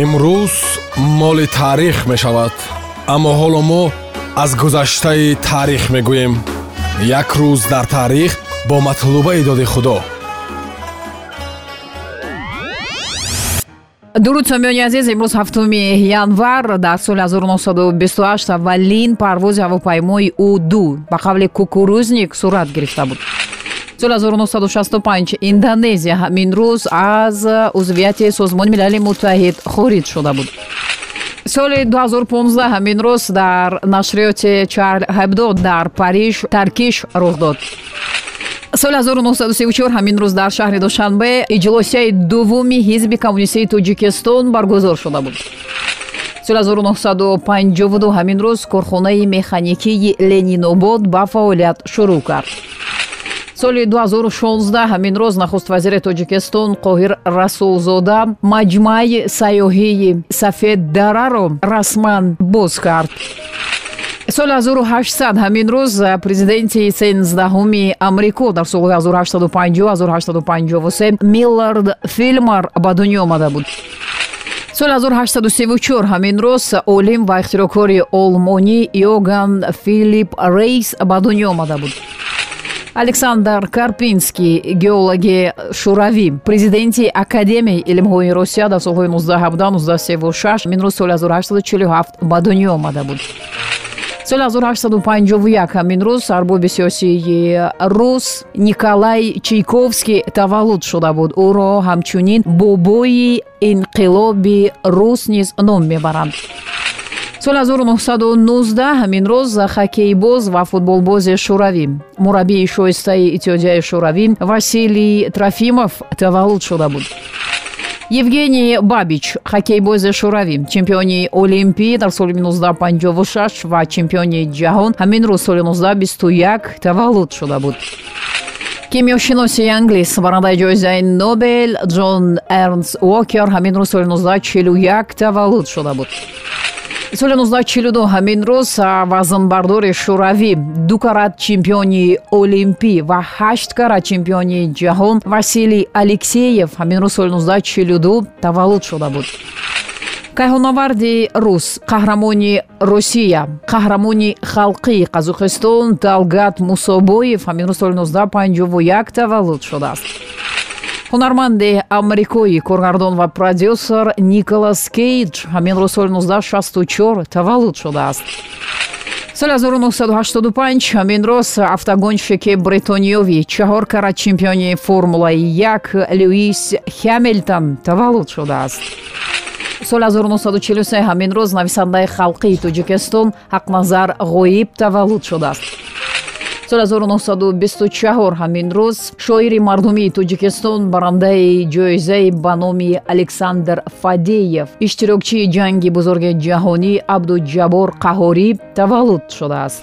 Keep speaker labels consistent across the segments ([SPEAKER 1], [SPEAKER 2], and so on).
[SPEAKER 1] имрӯз моли таърих мешавад аммо ҳоло мо аз гузаштаи таърих мегӯем. Як рӯз дар таърих бо матлубаи доди худо.
[SPEAKER 2] Дуруд сомиёни азиз имрӯз ҳафтуми январ дар соли 1928 аввалин парвози ҳавопаймои у-ду ба қавли кукурузник сурат гирифта буд соли 1965 индонезия ҳамин рӯз аз узвияти созмони милали муттаҳид хориҷ шуда буд. соли 2015 ҳамин рӯз дар нашриёти чарл ҳабдо дар париж таркиш рух дод. соли 1934 ҳамин рӯз дар шаҳри душанбе иҷлосияи дуввуми ҳизби коммунистии тоҷикистон баргузор шуда буд. соли 1952 ҳамин рӯз корхонаи механикии ленинобод ба фаъолият шурӯъ кард соли 2016 ҳамин рӯз нахуст вазири тоҷикистон қоҳир расулзода маҷмаи сайёҳии сафеддараро расман боз кард. Соли 1800 ҳамин рӯз президенти сенздаҳуми амрико дар солҳои 1850-1853 миллард филмар ба дунё омада буд. Соли 1834 ҳамин рӯз олим ва ихтироъкори олмонӣ иоган филипп рейс ба дунё омада буд александр карпинский геологи шӯравӣ президенти академияи илмҳои росия дар солҳои 1917-1936 минрӯз соли 1847 ба дунё омада буд. Соли 1851 ҳамин рӯз арбоби сиёсии рус николай чайковский таваллуд шуда буд. Ӯро ҳамчунин бобои инқилоби рус низ ном мебаранд соли 1919 ҳамин рӯз хоккейбоз ва футболбози шӯравӣ. Мураббии шоистаи иттиҳодияи шӯравӣ василий трофимов таваллуд шуда буд. Евгений бабич хоккейбози шӯравӣ. Чемпиони олимпӣ дар соли 1956 ва чемпиони ҷаҳон ҳамин рӯз соли 1921 таваллуд шуда буд. Кимиёшиноси англис барандаи ҷоизаи нобел ҷон эрнс уокер ҳамин рӯз соли 1941 таваллуд шуда буд соли 1942 ҳамин рӯз вазнбардори шӯравӣ ду карат чемпиони олимпӣ ва ҳашт карат чемпиони ҷаҳон василий алексеев ҳамин рӯз соли 1942 таваллуд шуда буд. Кайҳонаварди рус қаҳрамони русия қаҳрамони халқии қазоқистон талгат мусобоев ҳамин рӯз соли 1951 таваллуд шудааст ҳунарманди амрикоӣ коргардон ва продюсер николас кейдж ҳамин рӯз соли 1964 таваллуд шудааст. Соли 1985 ҳамин рӯз автогонщики бритониёвӣ чаҳор карат чемпиони формулаи як луис хэмилтон таваллуд шудааст. Соли 1943 ҳамин рӯз нависандаи халқии тоҷикистон ҳақназар ғоиб таваллуд шудааст соли 1924 ҳамин рӯз шоири мардумии тоҷикистон барандаи ҷоизаи ба номи александр фадеев. Иштирокчии ҷанги бузурги ҷаҳонӣ абдуҷаббор қаҳорӣ таваллуд шудааст.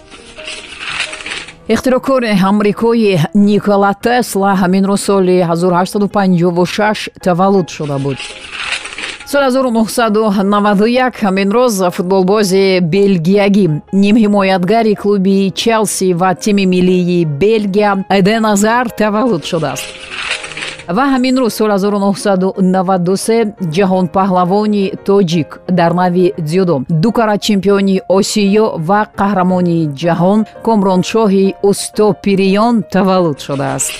[SPEAKER 2] Ихтироъкори амрикои никола тесла ҳамин рӯз соли 1856 таваллуд шуда буд соли 1991 ҳамин рӯз футболбози белгиягӣ нимҳимоятгари клуби челси ва тими миллии белгия эден азар таваллуд шудааст. Ва ҳамин рӯз соли 1993 ҷаҳонпаҳлавони тоҷик дар нави дзюдо ду карат чемпиони осиё ва қаҳрамони ҷаҳон комроншоҳи устопириён таваллуд шудааст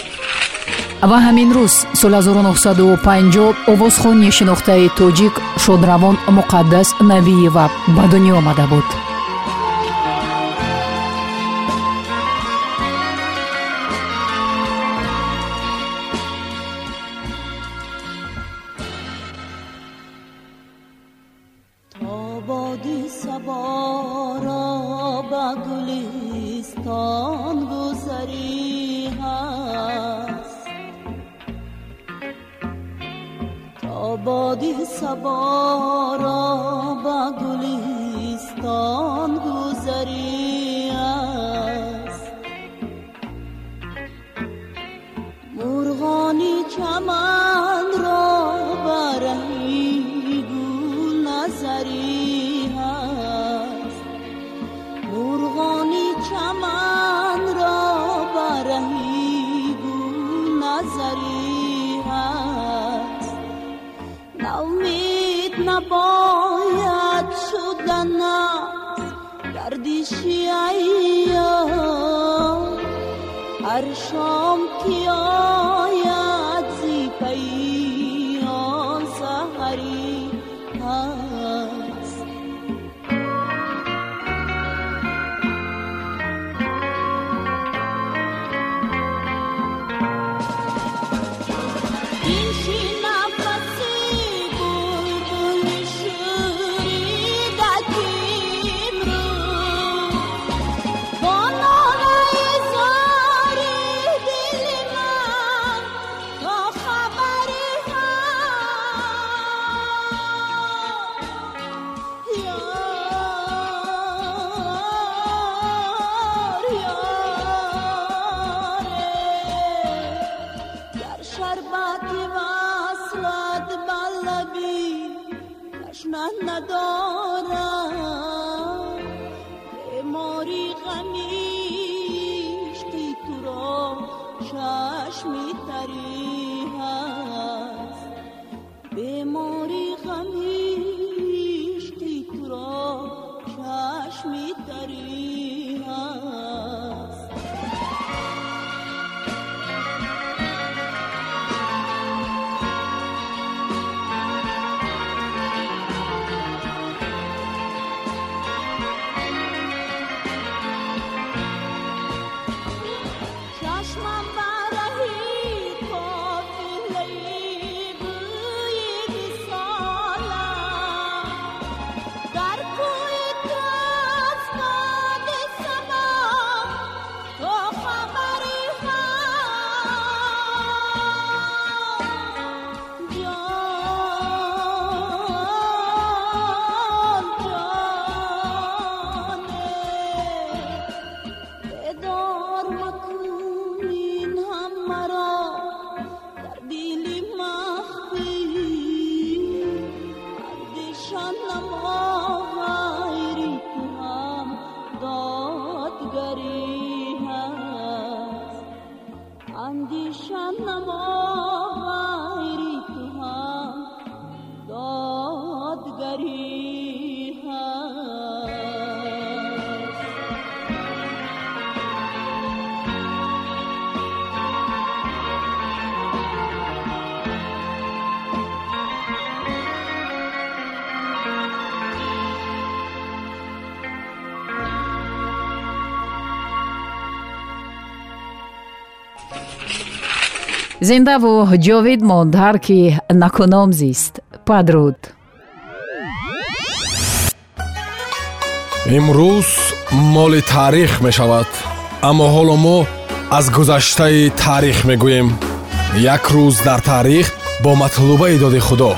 [SPEAKER 2] ва ҳамин рӯз соли 1950 овозхони шинохтаи тоҷик шодравон муқаддас навиева ба дунё омада буд
[SPEAKER 3] بادی سبا را با گلستان گذری است. مرغانی چمن را برهی گل نظری است. مرغانی چمن را برهی گل نظری است. boia cudana Gardişiya Arşam ki تشنه ندارم. بیماری غمیشتی تو را چشمی تری هست. بیماری اندیشان نما
[SPEAKER 2] зиндаву ҷовид монд ҳар ки накуном зист. Падруд.
[SPEAKER 1] Имрӯз моли таърих мешавад аммо ҳоло мо аз гузаштаи таърих мегӯем. Як рӯз дар таърих бо матлубаи доди худо